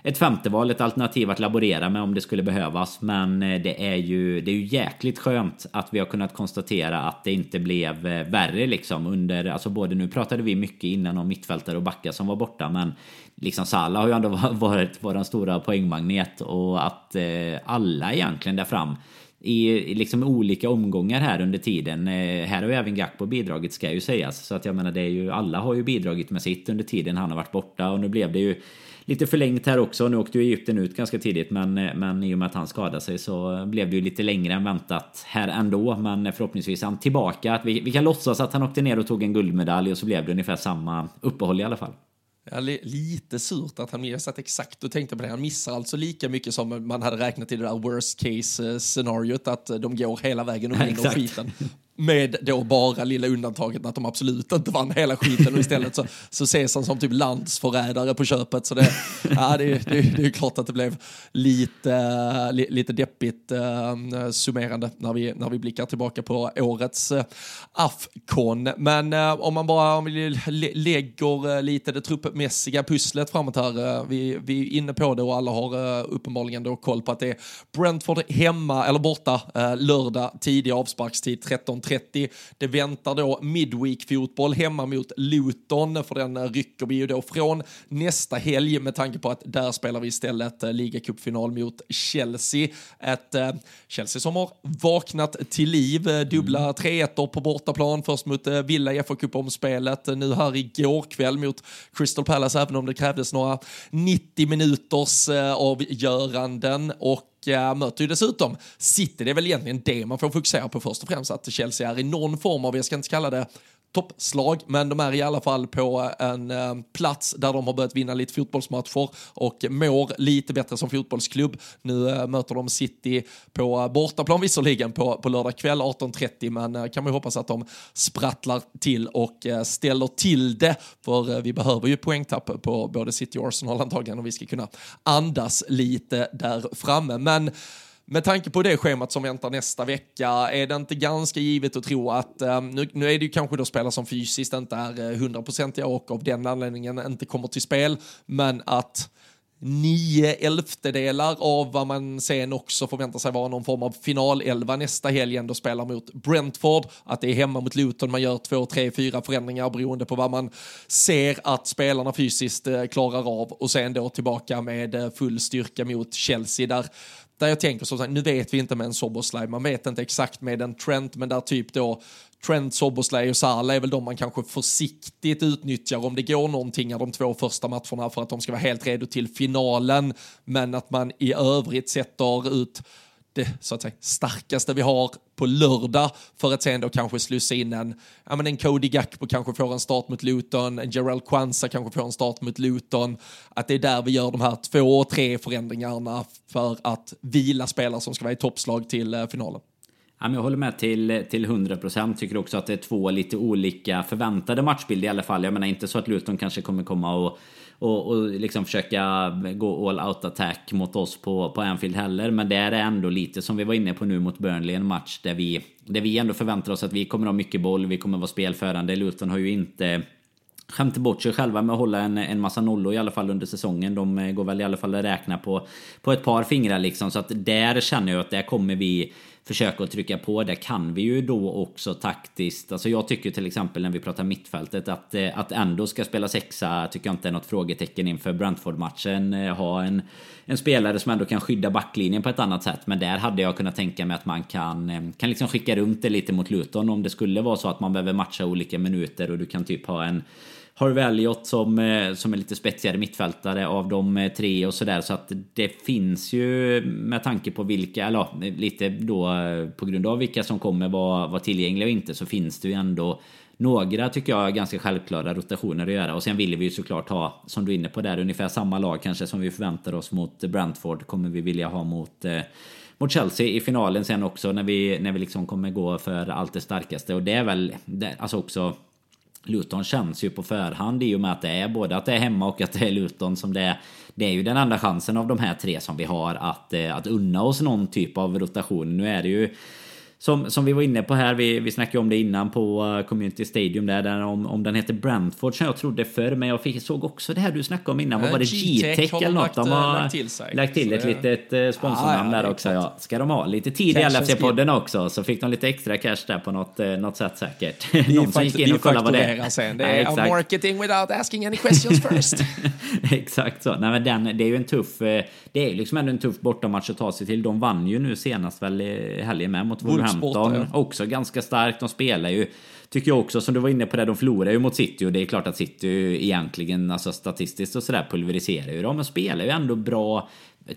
ett femte val, ett alternativ att laborera med om det skulle behövas. Men eh, det är ju, det är ju jäkligt skönt att vi har kunnat konstatera att det inte blev eh, värre liksom under, alltså både nu pratade vi mycket innan om mittfältare och backar som var borta, men liksom Salah har ju ändå varit vår stora poängmagnet och att eh, alla egentligen där fram i liksom olika omgångar här under tiden. Här har ju även Gakpo bidragit ska ju sägas. Så att jag menar det är ju alla har ju bidragit med sitt under tiden han har varit borta och nu blev det ju lite förlängt här också. Nu åkte ju Egypten ut ganska tidigt men, men i och med att han skadade sig så blev det ju lite längre än väntat här ändå. Men förhoppningsvis är han tillbaka. Att vi, vi kan låtsas att han åkte ner och tog en guldmedalj och så blev det ungefär samma uppehåll i alla fall. Ja, lite surt att han, jag satt exakt och tänkte på det, han missar alltså lika mycket som man hade räknat i det där worst case eh, scenariot, att de går hela vägen och vinner skiten. Med då bara lilla undantaget att de absolut inte vann hela skiten och istället så, så ses han som typ landsförrädare på köpet. Så det, ja, det, det, det är klart att det blev lite, lite deppigt uh, summerande när vi, när vi blickar tillbaka på årets uh, Afcon. Men uh, om man bara om vi lägger uh, lite det truppmässiga pusslet framåt här. vi, vi är inne på det och alla har uppenbarligen då koll på att det är Brentford hemma eller borta lördag tidig avsparkstid 13 13.30. Det väntar då Midweek-fotboll hemma mot Luton, för den rycker vi ju då från nästa helg med tanke på att där spelar vi istället ligacupfinal mot Chelsea. Ett eh, Chelsea som har vaknat till liv, dubbla mm. 3-1 på bortaplan, först mot Villa i FA-cupomspelet, nu här igår kväll mot Crystal Palace, även om det krävdes några 90 minuters avgöranden och och möter ju dessutom City. Det är väl egentligen det man får fokusera på först och främst, att Chelsea är i någon form av, jag ska inte kalla det toppslag, men de är i alla fall på eh, en eh, plats där de har börjat vinna lite fotbollsmatcher och mår lite bättre som fotbollsklubb. Nu eh, möter de City på eh, bortaplan visserligen på, på lördag kväll 18.30, men eh, kan man ju hoppas att de sprattlar till och ställer till det, för vi behöver ju poängtapp på både City och Arsenal antagligen om vi ska kunna andas lite där framme. Men med tanke på det schemat som väntar nästa vecka, är det inte ganska givet att tro att, eh, nu, nu, är det ju kanske då spelare som fysiskt inte är eh, hundraprocentiga och av den anledningen inte kommer till spel, men att nio elftedelar av vad man sen också förväntar sig vara någon form av finalelva nästa helg ändå spelar mot Brentford. Att det är hemma mot Luton man gör två, tre, fyra förändringar beroende på vad man ser att spelarna fysiskt eh, klarar av och sen då tillbaka med full styrka mot Chelsea där där jag tänker så nu vet vi inte med en Soboslaj, man vet inte exakt med en Trent, men där typ då Trent, Soboslaj och Salah är väl de man kanske försiktigt utnyttjar om det går någonting av de två första matcherna för att de ska vara helt redo till finalen, men att man i övrigt sätter ut det så att säga, starkaste vi har på lördag för att sen då kanske slussa in en, ja men en Cody Gakpo kanske får en start mot Luton, en Gerald Kwanza kanske får en start mot Luton. Att det är där vi gör de här två, tre förändringarna för att vila spelare som ska vara i toppslag till eh, finalen. Ja, jag håller med till, till 100%. Tycker också att det är två lite olika förväntade matchbilder i alla fall. Jag menar inte så att Luton kanske kommer komma och och, och liksom försöka gå all out attack mot oss på, på Anfield heller. Men det är ändå lite som vi var inne på nu mot Burnley, en match där vi, där vi ändå förväntar oss att vi kommer ha mycket boll, vi kommer vara spelförande. Luton har ju inte skämt bort sig själva med att hålla en, en massa nollor i alla fall under säsongen. De går väl i alla fall att räkna på, på ett par fingrar liksom. Så att där känner jag att där kommer vi försöka att trycka på. Där kan vi ju då också taktiskt. Alltså jag tycker till exempel när vi pratar mittfältet att, eh, att ändå ska spela sexa tycker jag inte är något frågetecken inför Brentford-matchen. Eh, ha en, en spelare som ändå kan skydda backlinjen på ett annat sätt. Men där hade jag kunnat tänka mig att man kan, eh, kan liksom skicka runt det lite mot Luton om det skulle vara så att man behöver matcha olika minuter och du kan typ ha en Harvey Elliot som, eh, som är lite spetsigare mittfältare av de eh, tre och sådär. Så att det finns ju med tanke på vilka, eller lite då eh, på grund av vilka som kommer vara, vara tillgängliga och inte så finns det ju ändå några tycker jag ganska självklara rotationer att göra och sen vill vi ju såklart ha som du är inne på där ungefär samma lag kanske som vi förväntar oss mot Brentford kommer vi vilja ha mot mot Chelsea i finalen sen också när vi, när vi liksom kommer gå för allt det starkaste och det är väl det, alltså också Luton känns ju på förhand i och med att det är både att det är hemma och att det är Luton som det är. Det är ju den enda chansen av de här tre som vi har att, eh, att unna oss någon typ av rotation. Nu är det ju som, som vi var inne på här, vi, vi snackade om det innan på uh, Community Stadium där, där om, om den heter Brentford som jag trodde förr, men jag fick, såg också det här du snackade om innan, vad var det? G-Tech eller något? De har lagt till, sig, lagt till ett litet sponsornamn ah, ja, där också. Ja. Ska de ha lite tid i LFC-podden också, så fick de lite extra cash där på något, något sätt säkert. Någon som gick in och kollade vad det är. Sen. Det är ja, marketing without asking any questions first. exakt så. Nej, men den, det är ju en tuff, det är liksom ändå en tuff bortamatch att ta sig till. De vann ju nu senast väl helgen med mot Wolverhampton Wolverhampton ja. också ganska starkt. De spelar ju, tycker jag också, som du var inne på det, de förlorar ju mot City och det är klart att City egentligen, alltså statistiskt och sådär pulveriserar ju dem, men spelar ju ändå bra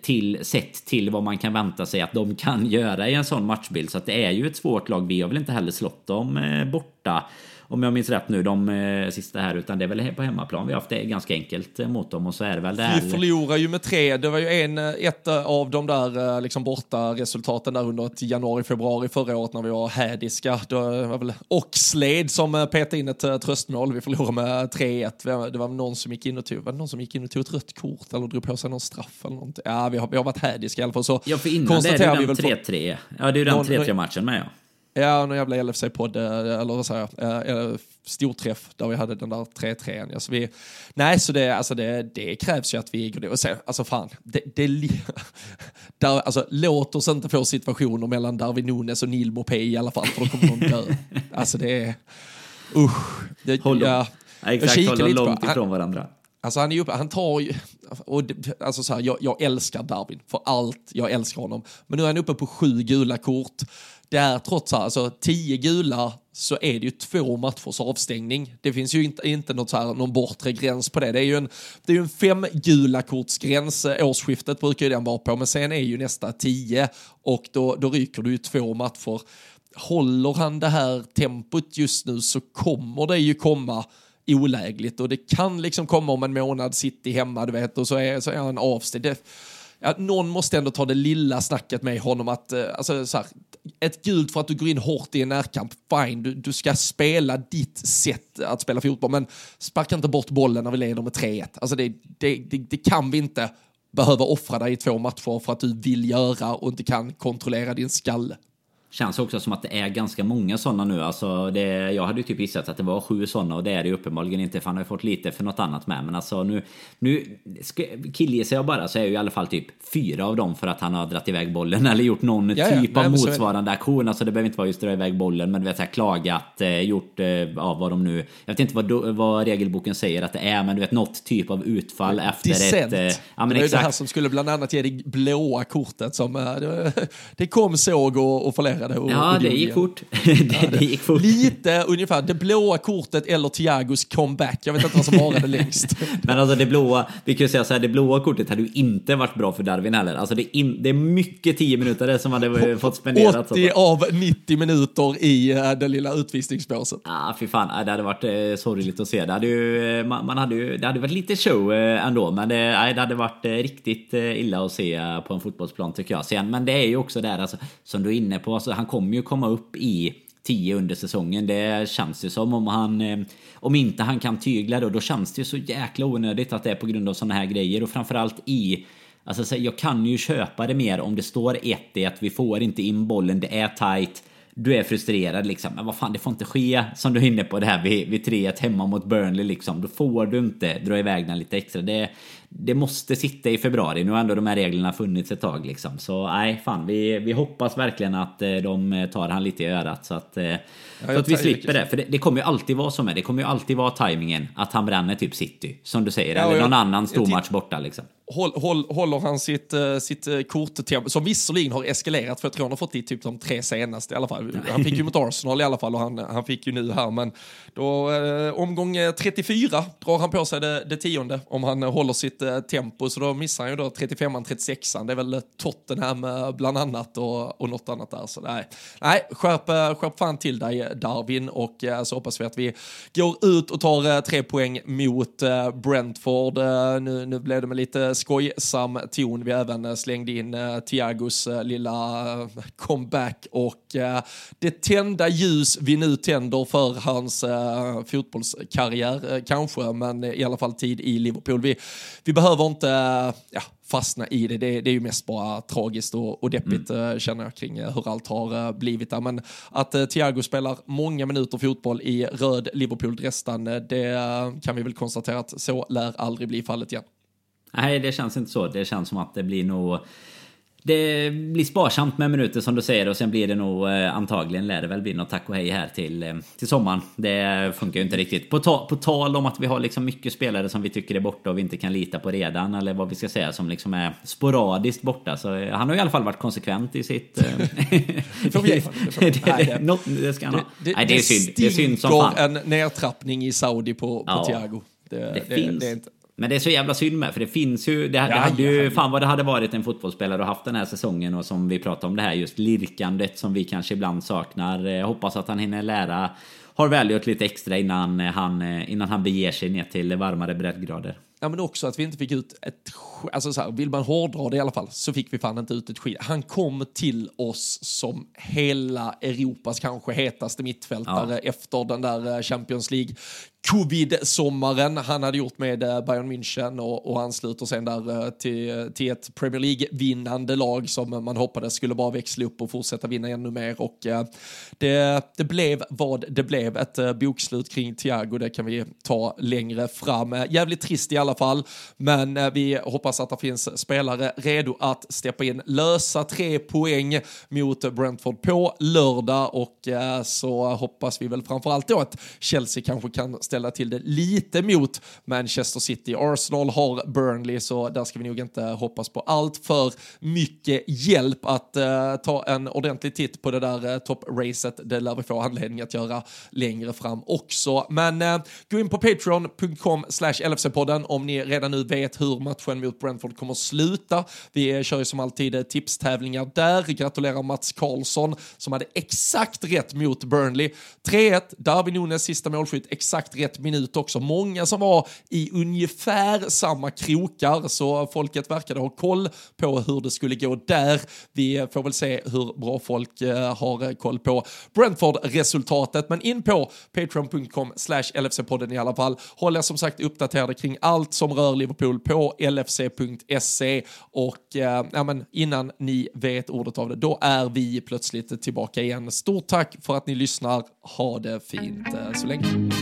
till sett till vad man kan vänta sig att de kan göra i en sån matchbild. Så att det är ju ett svårt lag. Vi har väl inte heller slått dem eh, borta om jag minns rätt nu, de eh, sista här. Utan det är väl på hemmaplan vi har haft det ganska enkelt eh, mot dem. Och så är det väl det Vi förlorar ju med tre. Det var ju en, eh, ett av de där liksom borta resultaten där under ett januari, februari förra året när vi var hädiska. Det var väl Oxlade som petade in ett tröstmål. Vi förlorade med 3-1. Det var någon som gick in och tog, var någon som gick in och tog ett rött kort eller drog på sig någon straff eller någonting. Ja, vi har, vi har varit hädiska i alla fall. Så ja, för innan det är det den 3-3. Ja, det är ju den 3-3 matchen med ja. Ja, någon jävla LFC-podd, eh, eller vad säger jag, eh, storträff där vi hade den där 3-3. Ja, så vi, nej, så det, alltså det, det krävs ju att vi går det. Och sen, alltså fan, det, det, där, alltså, låt oss inte få situationer mellan Darwin Nunes och Neil Mopé i alla fall, för då kommer någon dö. Alltså det är, usch. Det, håll ja, ja, exakt, håll dem långt ifrån varandra. Alltså han är uppe, han tar ju, och alltså så här, jag, jag, älskar Darwin för allt, jag älskar honom. Men nu är han uppe på sju gula kort det är trots allt, alltså tio gula så är det ju två matchers avstängning. Det finns ju inte, inte något så här, någon bortre gräns på det. Det är ju en, det är en fem gula kortsgräns, årsskiftet brukar ju den vara på, men sen är ju nästa tio och då, då ryker du ju två matcher håller han det här tempot just nu så kommer det ju komma olägligt och det kan liksom komma om en månad City hemma, du vet, och så är, så är han avstängd. Ja, någon måste ändå ta det lilla snacket med honom att, eh, alltså så här, ett gult för att du går in hårt i en närkamp, fine, du, du ska spela ditt sätt att spela fotboll, men sparka inte bort bollen när vi leder med 3-1. Alltså det, det, det, det kan vi inte behöva offra dig i två matcher för att du vill göra och inte kan kontrollera din skalle. Känns också som att det är ganska många sådana nu. Alltså det, jag hade ju typ gissat att det var sju sådana och det är det ju uppenbarligen inte för han har ju fått lite för något annat med. Men alltså nu, nu killgissar jag bara så är ju i alla fall typ fyra av dem för att han har dragit iväg bollen eller gjort någon ja, typ ja, av motsvarande aktion. Alltså det behöver inte vara just dra iväg bollen men du vet såhär klagat, eh, gjort, eh, ja vad de nu, jag vet inte vad, vad regelboken säger att det är men du vet något typ av utfall efter Dissent. ett... Eh, ja, men det var exakt. det här som skulle bland annat ge det blåa kortet som, eh, det kom, såg och, och förlorade och, ja, och det gick fort. det, ja, det, gick fort. Lite ungefär det blåa kortet eller Thiagos comeback. Jag vet inte vad som varade längst. Men alltså det blåa, vi kan ju säga så här, det blåa kortet hade ju inte varit bra för Darwin heller. Alltså det, in, det är mycket 10 minuter som hade fått spenderat. 80 av 90 minuter i uh, det lilla utvisningsbåset. Ja, ah, fy fan. Det hade varit uh, sorgligt att se. Det hade ju, eh, man, man, hade ju, det hade varit lite show uh, ändå, men det, det hade varit riktigt illa att se på en fotbollsplan tycker jag. Sen, men det är ju också där, alltså, som du är inne på, alltså, han kommer ju komma upp i 10 under säsongen. Det känns ju som om han... Eh, om inte han kan tygla då, då känns det ju så jäkla onödigt att det är på grund av sådana här grejer. Och framförallt i... Alltså jag kan ju köpa det mer om det står 1-1, vi får inte in bollen, det är tight du är frustrerad liksom. Men vad fan, det får inte ske som du är inne på det här vid, vid 3-1 hemma mot Burnley liksom. Då får du inte dra iväg den lite extra. Det, det måste sitta i februari. Nu har ändå de här reglerna funnits ett tag liksom. Så nej, fan, vi, vi hoppas verkligen att eh, de tar han lite i örat så att, eh, ja, så att vi slipper det. För det, det, kommer ju alltid vara som är. Det kommer ju alltid vara tajmingen att han bränner typ City, som du säger, ja, eller någon annan stor match borta liksom håll, håll, håller han sitt, uh, sitt korttempo, som visserligen har eskalerat, för jag tror han har fått det typ de tre senaste i alla fall. Han fick ju mot Arsenal i alla fall och han, han fick ju nu här, men då uh, omgång 34 drar han på sig det, det tionde om han håller sitt lite tempo, så då missar han ju då 35an, 36an, det är väl Tottenham eh, bland annat och, och något annat där. Så nej, nej skärp, eh, skärp fan till dig Darwin och eh, så hoppas vi att vi går ut och tar tre poäng mot Brentford. nu, nu blev det med lite skojsam ton. Vi även slängde in Tiagos lilla comeback och det tända ljus vi nu tänder för hans fotbollskarriär kanske, men i alla fall tid i Liverpool. Vi, vi behöver inte ja, fastna i det. det. det. är ju mest bara tragiskt och, och deppigt mm. känner jag kring hur allt har blivit där. Men att Thiago spelar många minuter fotboll i röd Liverpool-drästan, det kan vi väl konstatera att så lär aldrig bli fallet igen. Nej, det känns inte så. Det känns som att det blir nog... Det blir sparsamt med minuter som du säger och sen blir det nog eh, antagligen lär det väl bli något tack och hej här till, eh, till sommaren. Det funkar ju inte riktigt. På, ta, på tal om att vi har liksom mycket spelare som vi tycker är borta och vi inte kan lita på redan eller vad vi ska säga som liksom är sporadiskt borta. Så eh, han har i alla fall varit konsekvent i sitt... det det, ska han ha. Det, Nej, det är synd. Det är synd som fan. en nedtrappning i Saudi på, på ja, Thiago. Det, det, det, finns. det är inte... Men det är så jävla synd med, för det finns ju... Det, ja, det hade ju... Fan vad det hade varit en fotbollsspelare och haft den här säsongen och som vi pratade om det här just lirkandet som vi kanske ibland saknar. Jag hoppas att han hinner lära har välgjort lite extra innan han, innan han beger sig ner till varmare breddgrader. Ja, men också att vi inte fick ut ett... Alltså så här, vill man hårdra det i alla fall så fick vi fan inte ut ett skit. Han kom till oss som hela Europas kanske hetaste mittfältare ja. efter den där eh, Champions League covid-sommaren han hade gjort med eh, Bayern München och, och ansluter sen där eh, till, eh, till ett Premier League-vinnande lag som man hoppades skulle bara växla upp och fortsätta vinna ännu mer och det, det blev vad det blev. Ett bokslut kring Thiago, det kan vi ta längre fram. Jävligt trist i alla fall, men vi hoppas att det finns spelare redo att steppa in, lösa tre poäng mot Brentford på lördag och så hoppas vi väl framförallt då att Chelsea kanske kan ställa till det lite mot Manchester City. Arsenal har Burnley, så där ska vi nog inte hoppas på allt för mycket hjälp att uh, ta en ordentlig titt på det där uh, toppracet. Det lär vi få anledning att göra längre fram också. Men uh, gå in på patreon.com slash LFC-podden om ni redan nu vet hur matchen mot Brentford kommer att sluta. Vi kör ju som alltid tipstävlingar där. Gratulerar Mats Karlsson som hade exakt rätt mot Burnley. 3-1, Darwin Nunes sista målskytt, exakt rätt minut också. Många som var i ungefär samma krokar, så folket verkade ha koll på hur det skulle gå där. Vi får väl se hur bra folk eh, har koll på Brentford-resultatet, men in på patreon.com slash LFC-podden i alla fall. Håll er som sagt uppdaterade kring allt som rör Liverpool på lfc.se och eh, ja, men innan ni vet ordet av det, då är vi plötsligt tillbaka igen. Stort tack för att ni lyssnar. Ha det fint eh, så länge.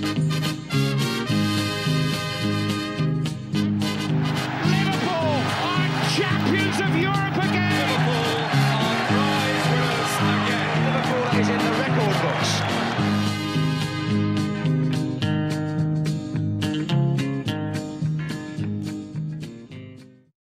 Of Europe